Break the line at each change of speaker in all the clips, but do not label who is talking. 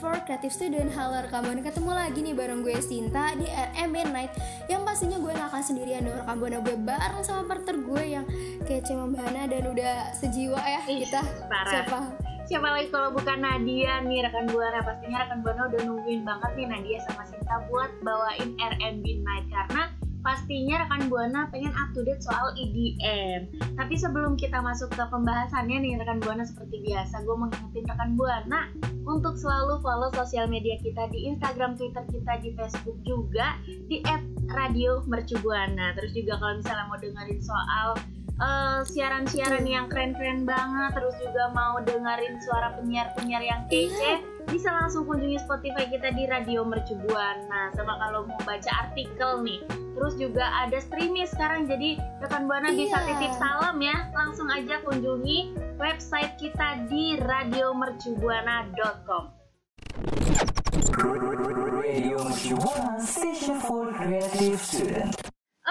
For Creative Student Halo rekaman, ketemu lagi nih bareng gue Sinta di RMB Night Yang pastinya gue gak akan sendirian dong rekam buana gue bareng sama partner gue yang kece membana dan udah sejiwa ya.
Ih,
kita
parah.
Siapa?
Siapa lagi kalau bukan Nadia nih rekan buana pastinya rekan buana udah nungguin banget nih Nadia sama Sinta buat bawain R&B Night karena pastinya rekan buana pengen up to date soal EDM. Tapi sebelum kita masuk ke pembahasannya nih rekan buana seperti biasa gue mengingetin rekan buana untuk selalu follow sosial media kita di Instagram, Twitter kita, di Facebook juga di @radio_mercubuana. Terus juga kalau misalnya mau dengerin soal eh, siaran-siaran yang keren-keren banget terus juga mau dengerin suara penyiar-penyiar yang kece bisa langsung kunjungi Spotify kita di Radio Mercu Buana sama kalau mau baca artikel nih terus juga ada streaming sekarang jadi rekan Buana bisa
Iya.
titip salam ya langsung aja kunjungi website kita di radiomercubuana.com
Radio Mercubuana Station for Creative Student.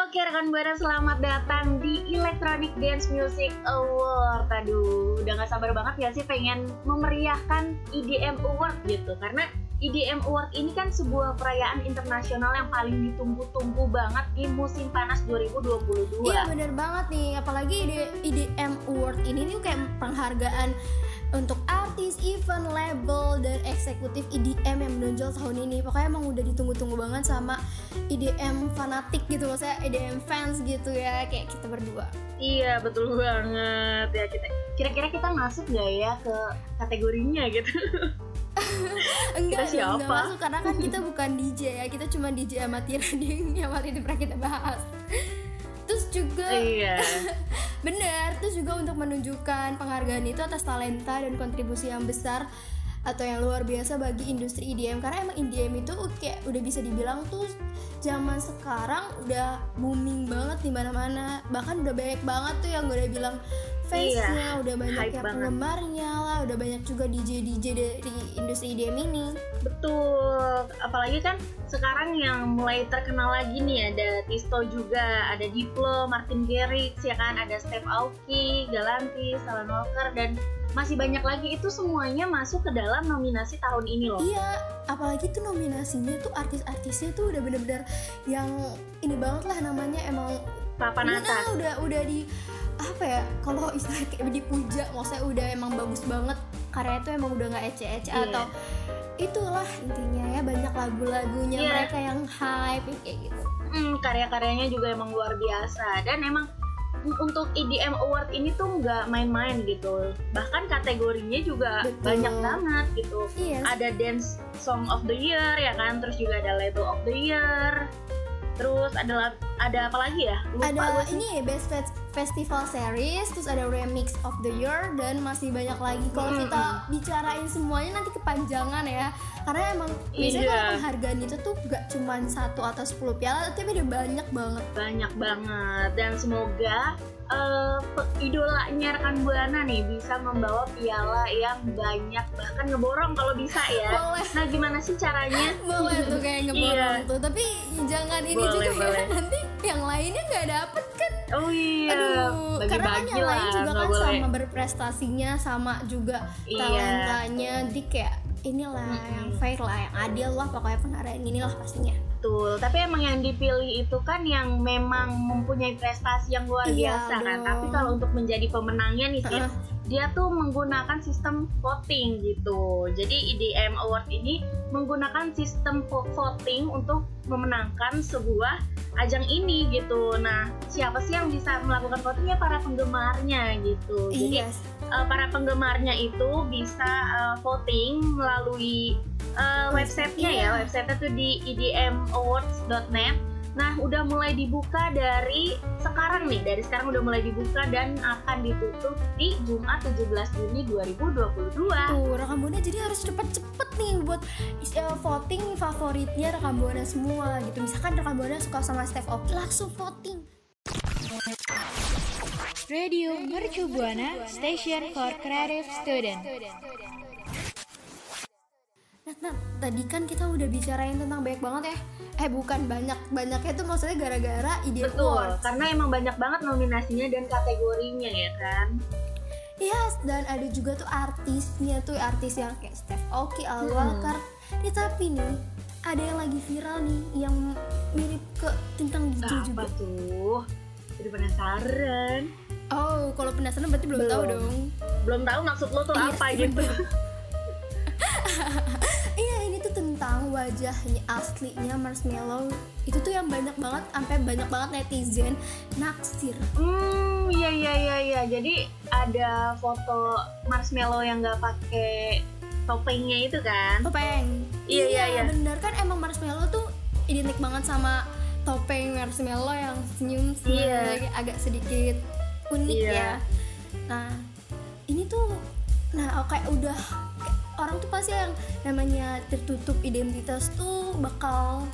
Oke rekan buana selamat datang di Electronic Dance Music Award. Aduh udah gak sabar banget ya sih pengen memeriahkan EDM Award gitu? Karena EDM Award ini kan sebuah perayaan internasional yang paling ditunggu-tunggu banget di musim panas 2022
Iya bener banget nih. Apalagi ide IDM Award ini nih kayak penghargaan untuk artis, event, label, dan eksekutif EDM yang menonjol tahun ini. Pokoknya emang udah ditunggu-tunggu banget sama EDM fanatik gitu. Maksudnya EDM fans gitu ya Kayak kita berdua.
Iya betul banget. Ya kita Kira-kira kita masuk gak ya ke kategorinya gitu?
Enggak,
Kita siapa?
enggak masuk. Karena kan kita bukan DJ ya. Kita cuma DJ amatiran yang waktu itu pernah kita bahas. Terus juga
Iya
Bener, terus juga untuk menunjukkan penghargaan itu atas talenta dan kontribusi yang besar atau yang luar biasa bagi industri EDM karena emang EDM itu kayak udah bisa dibilang tuh zaman sekarang udah booming banget di mana-mana. Bahkan udah banyak banget tuh yang udah bilang fansnya udah banyak
banget.
penggemarnya lah udah banyak juga DJ DJ dari industri EDM ini
Betul, apalagi kan sekarang yang mulai terkenal lagi nih ada Tisto juga, ada Diplo, Martin Garrix, ya kan, ada Steve Aoki, Galantis, Alan Walker dan masih banyak lagi itu semuanya masuk ke dalam nominasi tahun ini loh.
Iya, apalagi tuh nominasinya tuh artis-artisnya tuh udah bener-bener yang ini banget lah namanya emang
Papan
Udah,
atas.
udah udah di apa ya kalau istilah kayak dipuja maksudnya udah emang bagus banget karya itu emang udah nggak ece-ece
Iya.
atau itulah intinya ya banyak lagu-lagunya
Iya.
mereka yang hype kayak gitu
Hmm, karya-karyanya juga emang luar biasa dan emang untuk EDM Award ini tuh nggak main-main gitu. Bahkan kategorinya juga
Betul.
banyak banget gitu.
iya
ada dance song of the year ya kan terus juga ada label of the year terus ada ada apa lagi ya lupa
ada
gue sih.
ini best Fe- festival series terus ada remix of the year dan masih banyak lagi. Kalau
Mm-mm.
kita bicarain semuanya nanti kepanjangan ya. Karena emang biasanya
Iya.
kalau penghargaan itu tuh gak cuma satu atau 10 piala tapi ada banyak banget.
Banyak banget. Dan semoga pe- idolanya rekan buana nih bisa membawa piala yang banyak bahkan ngeborong kalau bisa ya.
Boleh.
Nah gimana sih caranya?
Boleh tuh kayak ngeborong
Iya.
tuh. Tapi jangan ini
Boleh,
juga
boleh.
ya nanti yang lainnya nggak dapet
oh iya
aduh karena kan yang lain juga kan
boleh
sama berprestasinya sama juga
Iya.
talentanya jadi kayak inilah
Mm-mm.
yang fair lah yang adil lah pokoknya penghargaan inilah pastinya
Betul, tapi emang yang dipilih itu kan yang memang mempunyai prestasi yang luar
Iya
biasa kan.
dong.
Tapi kalau untuk menjadi pemenangnya nih,
Heeh.
Dia tuh menggunakan sistem voting gitu. Jadi EDM Award ini menggunakan sistem vo- voting untuk memenangkan sebuah ajang ini gitu. Nah, siapa sih yang bisa melakukan votingnya para penggemarnya gitu. Jadi
iya
uh, para penggemarnya itu bisa uh, voting melalui uh, websitenya ya
Iya.
websitenya tuh di edmawards.net Nah, udah mulai dibuka dari sekarang nih, dari sekarang udah mulai dibuka dan akan ditutup di Jumat 17 Juni 2022.
Tuh, rekam buana jadi harus cepet-cepet nih buat uh, voting favoritnya rekam buana semua gitu. Misalkan rekam buana suka sama Steph Oki, langsung voting.
Radio Mercu Buana Station for Creative Student.
Nah, nah, tadi kan kita udah bicarain tentang banyak banget ya. Eh bukan banyak, banyaknya tuh maksudnya gara-gara ide
Betul,
awards.
karena emang banyak banget nominasinya dan kategorinya ya kan.
Yes, dan ada juga tuh artisnya tuh artis yang kayak Steph Oki, Al Walker. Eh, tapi nih ada yang lagi viral nih yang mirip ke tentang DJ juga.
Apa tuh? Jadi penasaran.
Oh, kalau penasaran berarti belum,
Belum.
tahu dong.
Belum tahu maksud lo tuh
Iya
apa gitu.
Wajahnya aslinya Marshmallow. Itu tuh yang banyak banget, sampai banyak banget netizen naksir.
Hmm, iya iya iya iya. Jadi ada foto marshmallow yang nggak pakai topengnya itu kan?
Topeng.
Iya, iya, iya.
bener kan emang Marshmallow tuh identik banget sama topeng Marshmallow yang senyum
Iya.
senyum agak sedikit unik
Iya.
ya. Nah, ini tuh nah kayak udah orang tuh pasti yang namanya tertutup identitas tuh bakal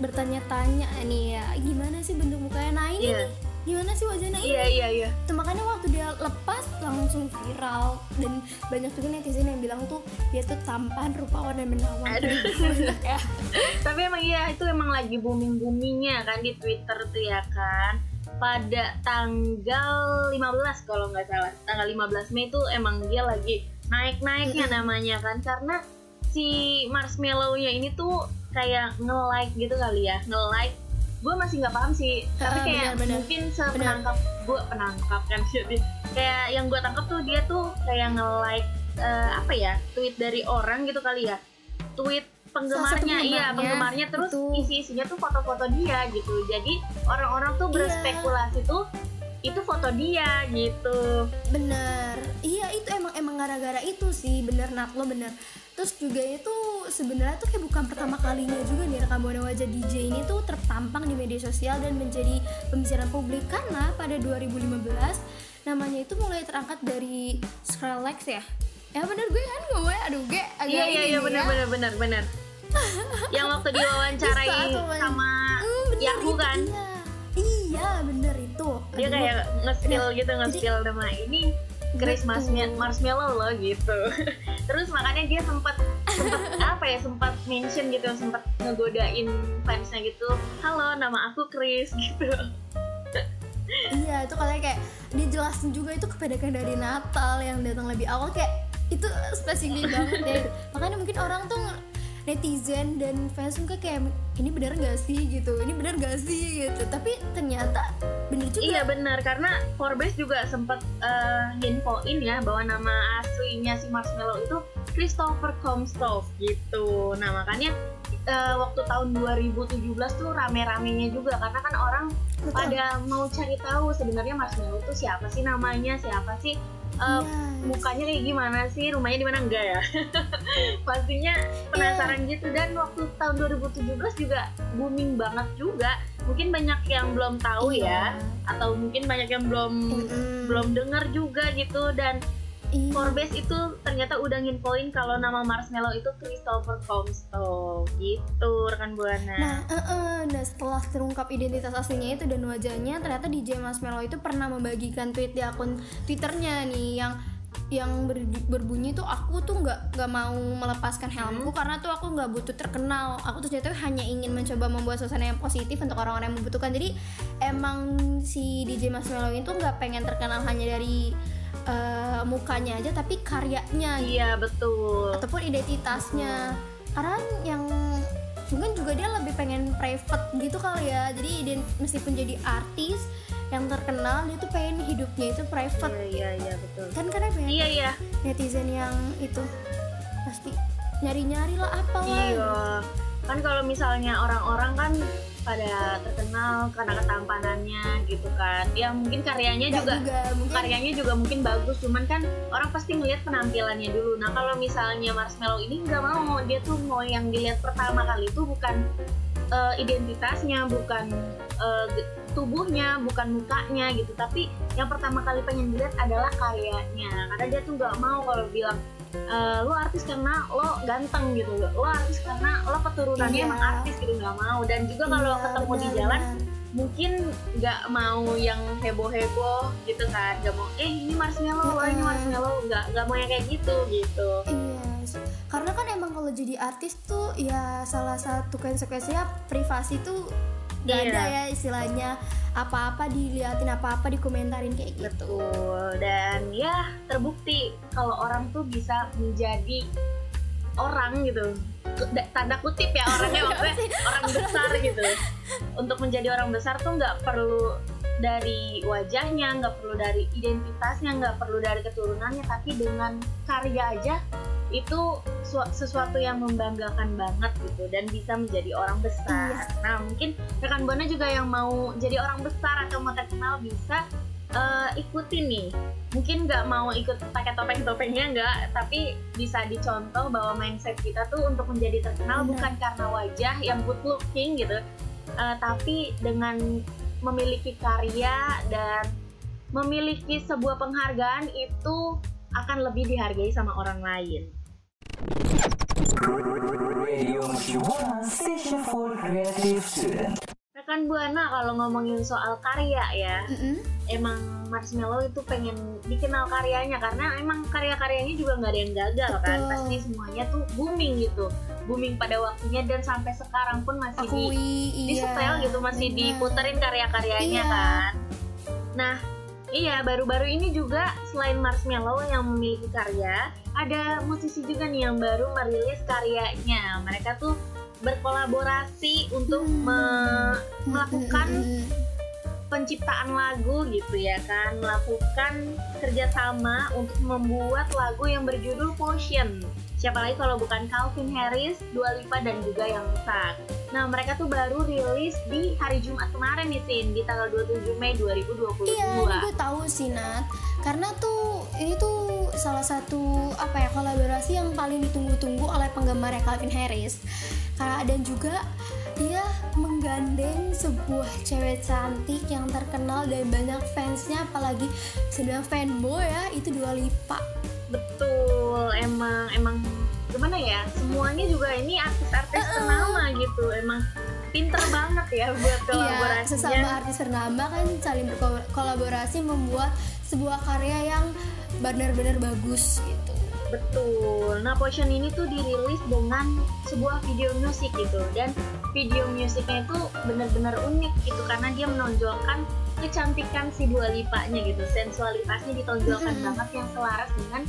bertanya-tanya nih ya gimana sih bentuk mukanya nah ini
Iya.
nih gimana sih wajahnya ini
Iya iya iya.
Tuh, makanya waktu dia lepas langsung viral dan banyak juga netizen yang bilang tuh dia tuh tampan, rupawan dan menawan.
Aduh.
Ya.
Tapi emang iya itu emang lagi booming boomingnya kan di Twitter tuh ya kan. Pada tanggal 15 kalau nggak salah, tanggal 15 Mei tuh emang dia lagi naik-naiknya namanya kan. Karena si marshmallow-nya ini tuh kayak nge-like gitu kali ya, nge-like. Gue masih nggak paham sih. Tapi kayak
benar-benar.
mungkin sepenangkap gue penangkap kan jadi kayak yang gue tangkap tuh dia tuh kayak nge-like eh, apa ya tweet dari orang gitu kali ya. Tweet penggemarnya iya
penggemarnya,
terus
betul.
isi-isinya tuh foto-foto dia gitu. Jadi orang-orang tuh
Iya.
berspekulasi tuh itu foto dia gitu
Bener. Iya itu emang emang gara-gara itu sih bener Nat lo bener. Terus juga itu sebenarnya tuh kayak bukan pertama kalinya juga nih rekam buana wajah DJ ini tuh terpampang di media sosial dan menjadi pembicaraan publik karena pada 2015 namanya itu mulai terangkat dari Skrillex ya. Ya bener gue kan ngomongnya aduh gue agak
iya iya iya
nih
benar
ya.
benar benar benar yang waktu diwawancarai sama
Hmm, bener
Yahoo kan
Iya. Iya bener.
Dia
Aduh,
kayak nge-spill
Nah,
gitu nge-spill nama ini Chris
Betul.
Marshma- Marshmallow loh gitu. Terus makanya dia sempat sempat apa ya sempat mention gitu sempat ngegodain fansnya gitu. Halo nama aku Chris gitu.
Iya itu katanya kayak dijelasin juga itu kepedekan dari Natal yang datang lebih awal kayak itu spesifik banget deh. Makanya mungkin orang tuh netizen dan fans tuh kayak ini benar gak sih? gitu. Ini benar gak sih? gitu. Tapi ternyata bener juga.
Iya benar. Karena Forbes juga sempat eh, infoin ya bahwa nama aslinya si Marshmallow itu Christopher Comstock gitu. Nah makanya eh, waktu tahun 2017 tuh rame-ramenya juga. Karena kan orang
Betul.
pada mau cari tahu sebenarnya Marshmallow itu siapa sih namanya siapa sih eh,
Iya.
mukanya kayak gimana sih? Rumahnya di mana? Enggak ya? Pastinya penasaran gitu. Dan waktu tahun 2017 juga booming banget juga. Mungkin banyak yang belum tahu
Iya.
ya atau mungkin banyak yang belum belum dengar juga gitu. Dan
Iya.
Forbes itu ternyata udah nginfoin kalau nama Marshmallow itu Christopher Comstock gitu rekan buana.
Nah, eh, eh, nah setelah terungkap identitas aslinya itu dan wajahnya, ternyata DJ Marshmallow itu pernah membagikan tweet di akun Twitternya nih yang yang ber- berbunyi tuh aku tuh nggak nggak mau melepaskan helmku karena tuh aku nggak butuh terkenal. Aku tuh jatuh hanya ingin mencoba membuat suasana yang positif untuk orang-orang yang membutuhkan. Jadi emang si DJ Marshmallow itu nggak pengen terkenal hanya dari eh, mukanya aja tapi karyanya
iya betul.
Ataupun identitasnya. Karena yang mungkin juga dia lebih pengen private gitu kali ya. Jadi meskipun jadi artis yang terkenal dia tuh pengen hidupnya itu private.
Iya iya iya betul.
Kan karena banyak
iya iya.
Netizen yang itu. Pasti nyari-nyari lah apa lah
Iya, kan kalau misalnya orang-orang kan pada terkenal karena ketampanannya gitu kan. Ya mungkin karyanya
Nggak
juga,
juga mungkin
karyanya juga mungkin bagus, cuman kan orang pasti ngelihat penampilannya dulu. Nah kalau misalnya Marshmallow ini nggak mau, dia tuh mau yang dilihat pertama kali itu bukan eh, identitasnya bukan ge- tubuhnya bukan mukanya gitu tapi yang pertama kali pengen dilihat adalah karyanya karena dia tuh nggak mau kalau bilang eh, lo artis karena lo ganteng gitu. Lo artis karena lo keturunannya
Iya.
emang artis gitu nggak mau. Dan juga kalau
Iya,
ketemu di jalan mungkin nggak mau yang heboh heboh gitu kan. Nggak mau eh ini marshmallow oh ini
Mm-mm.
marshmallow nggak nggak mau yang kayak gitu gitu.
Iya, karena kan emang kalau jadi artis tuh ya salah satu konsekuensinya privasi tuh gak
Iya.
ada ya istilahnya apa-apa diliatin apa-apa dikomentarin kayak gitu.
Betul. Dan ya terbukti kalau orang tuh bisa menjadi orang gitu. Da- Tanda kutip ya orangnya maksudnya orang besar gitu. Untuk menjadi orang besar tuh nggak perlu dari wajahnya, nggak perlu dari identitasnya, nggak perlu dari keturunannya, tapi dengan karya aja itu su- sesuatu yang membanggakan banget gitu dan bisa menjadi orang besar. Nah mungkin rekan buana juga yang mau jadi orang besar atau mau terkenal bisa eh, ikutin nih mungkin nggak mau ikut pakai topeng-topengnya nggak tapi bisa dicontoh bahwa mindset kita tuh untuk menjadi terkenal
Benar.
bukan karena wajah yang good looking gitu eh, tapi dengan memiliki karya dan memiliki sebuah penghargaan itu akan lebih dihargai sama orang lain
Radio Station for Creative.
Rekan buana kalau ngomongin soal karya ya
Mm-mm.
emang Marshmallow itu pengen dikenal karyanya karena emang karya-karyanya juga nggak ada yang gagal kan
Betul.
pasti semuanya tuh booming gitu booming pada waktunya dan sampai sekarang pun masih di
Akui
di
iya.
setel gitu masih
benar.
diputerin karya-karyanya
Iya.
kan nah iya baru-baru ini juga selain Marshmallow yang memiliki karya ada musisi juga nih yang baru merilis karyanya mereka tuh berkolaborasi untuk
Hmm.
me- melakukan
Mm-mm.
penciptaan lagu gitu ya kan melakukan kerjasama untuk membuat lagu yang berjudul Potion siapa lagi kalau bukan Calvin Harris, Dua Lipa dan juga yang Sak nah mereka tuh baru rilis di hari Jumat kemarin nih Tin di tanggal 27 Mei 2022
Iya, gue tahu sih Nat. Karena tuh ini tuh salah satu apa ya kolaborasi yang paling ditunggu-tunggu oleh penggemar Calvin Harris. Karena dan juga dia menggandeng sebuah cewek cantik yang terkenal dan banyak fansnya apalagi sedang fanboy ya itu Dua Lipa.
betul emang emang gimana ya semuanya juga ini artis-artis ternama gitu emang pinter banget ya buat
Iya,
kolaborasinya
sesama artis ternama kan saling berkolaborasi membuat sebuah karya yang benar-benar bagus gitu.
Betul. Nah, Potion ini tuh dirilis dengan sebuah video musik gitu dan video musiknya itu benar-benar unik gitu karena dia menonjolkan kecantikan si Dua Lipanya gitu, sensualitasnya ditonjolkan
Mm-mm.
banget yang selaras dengan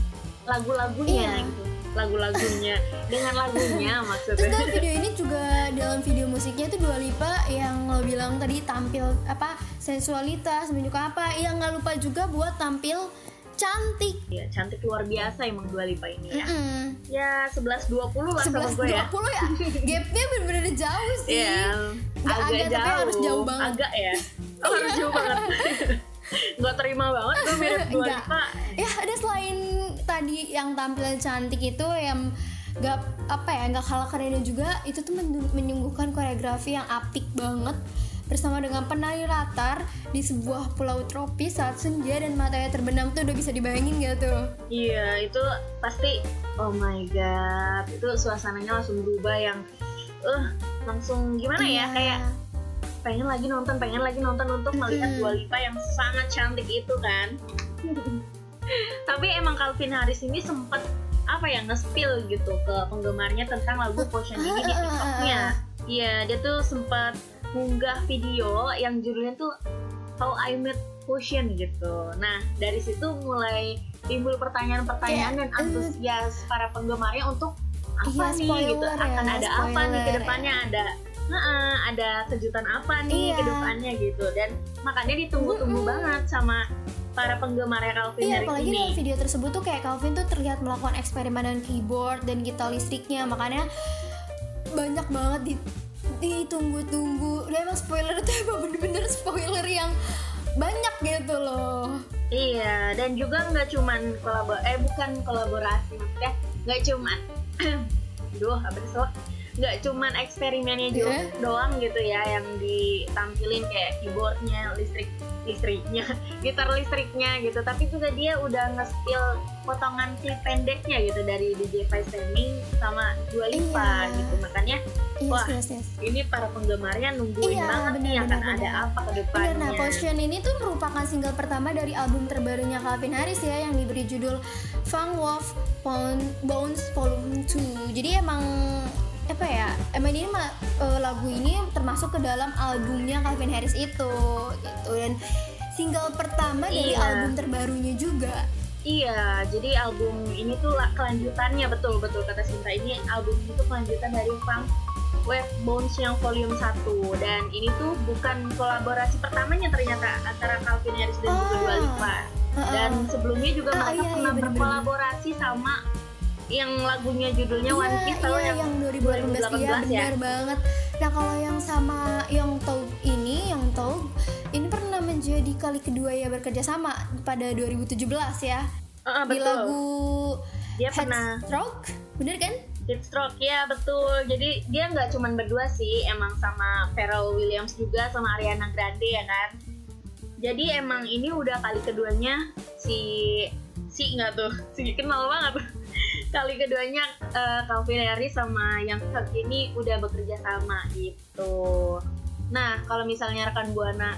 lagu-lagunya
Iya.
gitu. Lagu-lagunya dengan lagunya
Terus
maksudnya.
dalam video ini juga dalam video musiknya itu Dua Lipa yang lo bilang tadi tampil apa sensualitas menunjukkan apa yang nggak lupa juga buat tampil cantik.
Ya, cantik luar biasa emang Dua Lipa ini ya.
Mm-mm.
Ya, 11-20 lah sama
11
gue ya.
20 ya. Gapnya bener-bener jauh sih.
Iya,
Nggak
agak
agak,
jauh.
tapi harus jauh banget. Iya.
Agak ya. Oh, harus jauh banget. Gak terima banget gue mirip Dua. Lipa.
Ya ada selain tadi yang tampilan cantik itu yang nggak apa ya nggak kalah kerennya juga itu tuh men- menyungguhkan koreografi yang apik banget bersama dengan penari latar di sebuah pulau tropis saat senja dan matanya terbenam tuh udah bisa dibayangin gak tuh?
Iya, itu pasti oh my god, itu suasananya langsung berubah yang eh langsung gimana ya
Iya.
kayak pengen lagi nonton, pengen lagi nonton untuk melihat. Dua Lipa yang sangat cantik itu kan. Tapi emang Calvin Harris ini sempat apa ya nge-spill gitu ke penggemarnya tentang lagu Potion ini di TikToknya. Iya, dia tuh sempat munggah video yang judulnya tuh How I Met Potion gitu. Nah, dari situ mulai timbul pertanyaan-pertanyaan dan
eh.
antusias para penggemarnya untuk apa
Iya,
nih gitu
ya,
akan ada apa nih ke
spoiler
depannya ada Ada kejutan apa nih
Iya.
ke depannya gitu dan makanya ditunggu-tunggu banget sama para penggemarnya Calvin
Iya,
Harris
apalagi
ini.
dalam video tersebut tuh kayak Calvin tuh terlihat melakukan eksperimen dengan keyboard dan gitar listriknya, makanya banyak banget di ditunggu-tunggu. Dan emang spoiler itu emang bener-bener spoiler yang banyak gitu loh.
Iya, dan juga nggak cuman kolabor eh bukan kolaborasi maksudnya nggak cuman Duh, apa sih? Nggak cuman eksperimennya juga
Iya.
doang gitu ya yang ditampilin kayak keyboardnya listrik listriknya gitar listriknya gitu tapi juga dia udah nge-spill potongan klip pendeknya gitu dari DJ Standing sama Dua Lipa
Iya.
gitu makanya
Yes,
Wah.
yes, yes.
ini para penggemarnya nungguin
Iya,
banget nih
benar,
akan
benar,
ada apa ke
Bener,
depannya
nah Potion ini tuh merupakan single pertama dari album terbarunya Calvin Harris ya yang diberi judul Funk Wolf Bones Volume 2 Jadi emang apa ya emang ini mah eh, lagu ini termasuk ke dalam albumnya Calvin Harris itu gitu dan single pertama dari
Iya.
album terbarunya juga
Iya, jadi album ini tuh la- kelanjutannya betul betul kata Sinta ini album itu kelanjutan dari Funk Wave Bones yang volume 1 dan ini tuh bukan kolaborasi pertamanya ternyata antara Calvin Harris dan juga
Ah.
Dua Lipa. Dan sebelumnya juga
Ah,
mereka
iya, iya,
pernah
bener-bener.
berkolaborasi sama yang lagunya judulnya One
Iya,
Kiss tahu
iya,
yang
yang 2018,
2018
iya
ya?
benar banget. Nah kalau yang sama yang Taug ini, yang Taug ini pernah menjadi kali kedua ya bekerja sama pada 2017 ya
Ah,
di
betul.
lagu
Dia pernah
Headstroke, bener kan?
Deathstroke ya betul. Jadi dia nggak cuman berdua sih, emang sama Pharrell Williams juga sama Ariana Grande ya kan. Jadi emang ini udah kali keduanya si si nggak tuh, si kenal banget. Kali keduanya eh, Calvin Harris sama yang Thug ini udah bekerja sama gitu. Nah kalau misalnya rekan buana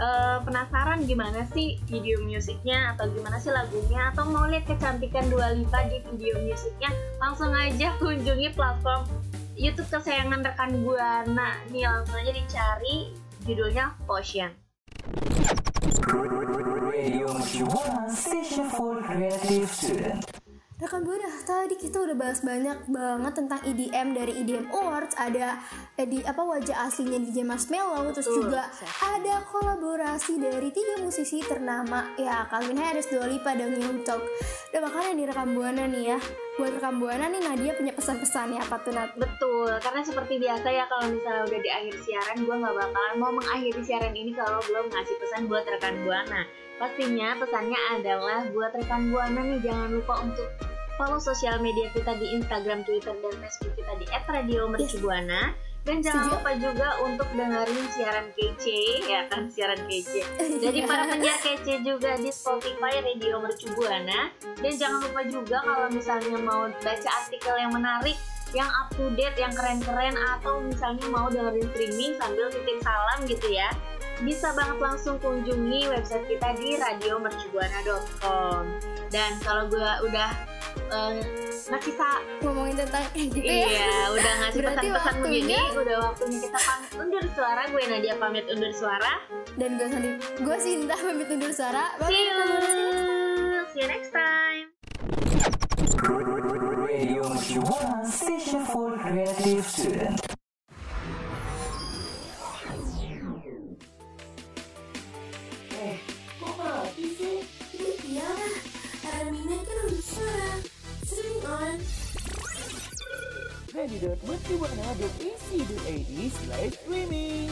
eh, penasaran gimana sih video musiknya atau gimana sih lagunya atau mau lihat kecantikan Dua Lipa di video musiknya langsung aja kunjungi platform YouTube kesayangan rekan buana nih langsung aja dicari judulnya Potion.
Radio Station for Creative Student.
Rekan Buana, tadi kita udah bahas banyak banget tentang EDM dari EDM Awards, ada eh, di apa wajah aslinya DJ Marshmello, terus
Betul.
juga ada kolaborasi dari tiga musisi ternama ya Calvin Harris, Dua Lipa, dan Young Talk. Dan makanya nih rekan Buana nih ya, buat rekan Buana nih Nadia punya pesan-pesan ya apa tuh Nat?
Betul, karena seperti biasa ya kalau misalnya udah di akhir siaran gue nggak bakalan mau mengakhiri siaran ini kalau belum ngasih pesan buat rekan buana. Pastinya pesannya adalah buat rekan buana nih jangan lupa untuk follow sosial media kita di Instagram, Twitter, dan Facebook kita di @radiomercubuana. Dan jangan
Setuju.
lupa juga untuk dengerin siaran kece, ya kan siaran kece. Dari para penyiar kece juga di Spotify Radio Mercubuana. Dan jangan lupa juga kalau misalnya mau baca artikel yang menarik, yang up to date, yang keren-keren, atau misalnya mau dengerin streaming sambil titip salam gitu ya, bisa banget langsung kunjungi website kita di radiomercubuana.com. Dan kalau gue udah eh, ngasih sa
Ngomongin tentang kayak gitu ya.
Iya, udah ngasih pesan-pesan begini, udah waktunya kita pamit undur suara. Gue Nadia pamit undur suara.
Dan gue nanti gue Sinta pamit undur suara. Bye,
See
you next time.
you. See you next time.
Radio Station for Creative Student.
Ready.mercubuana.ac.id slash streaming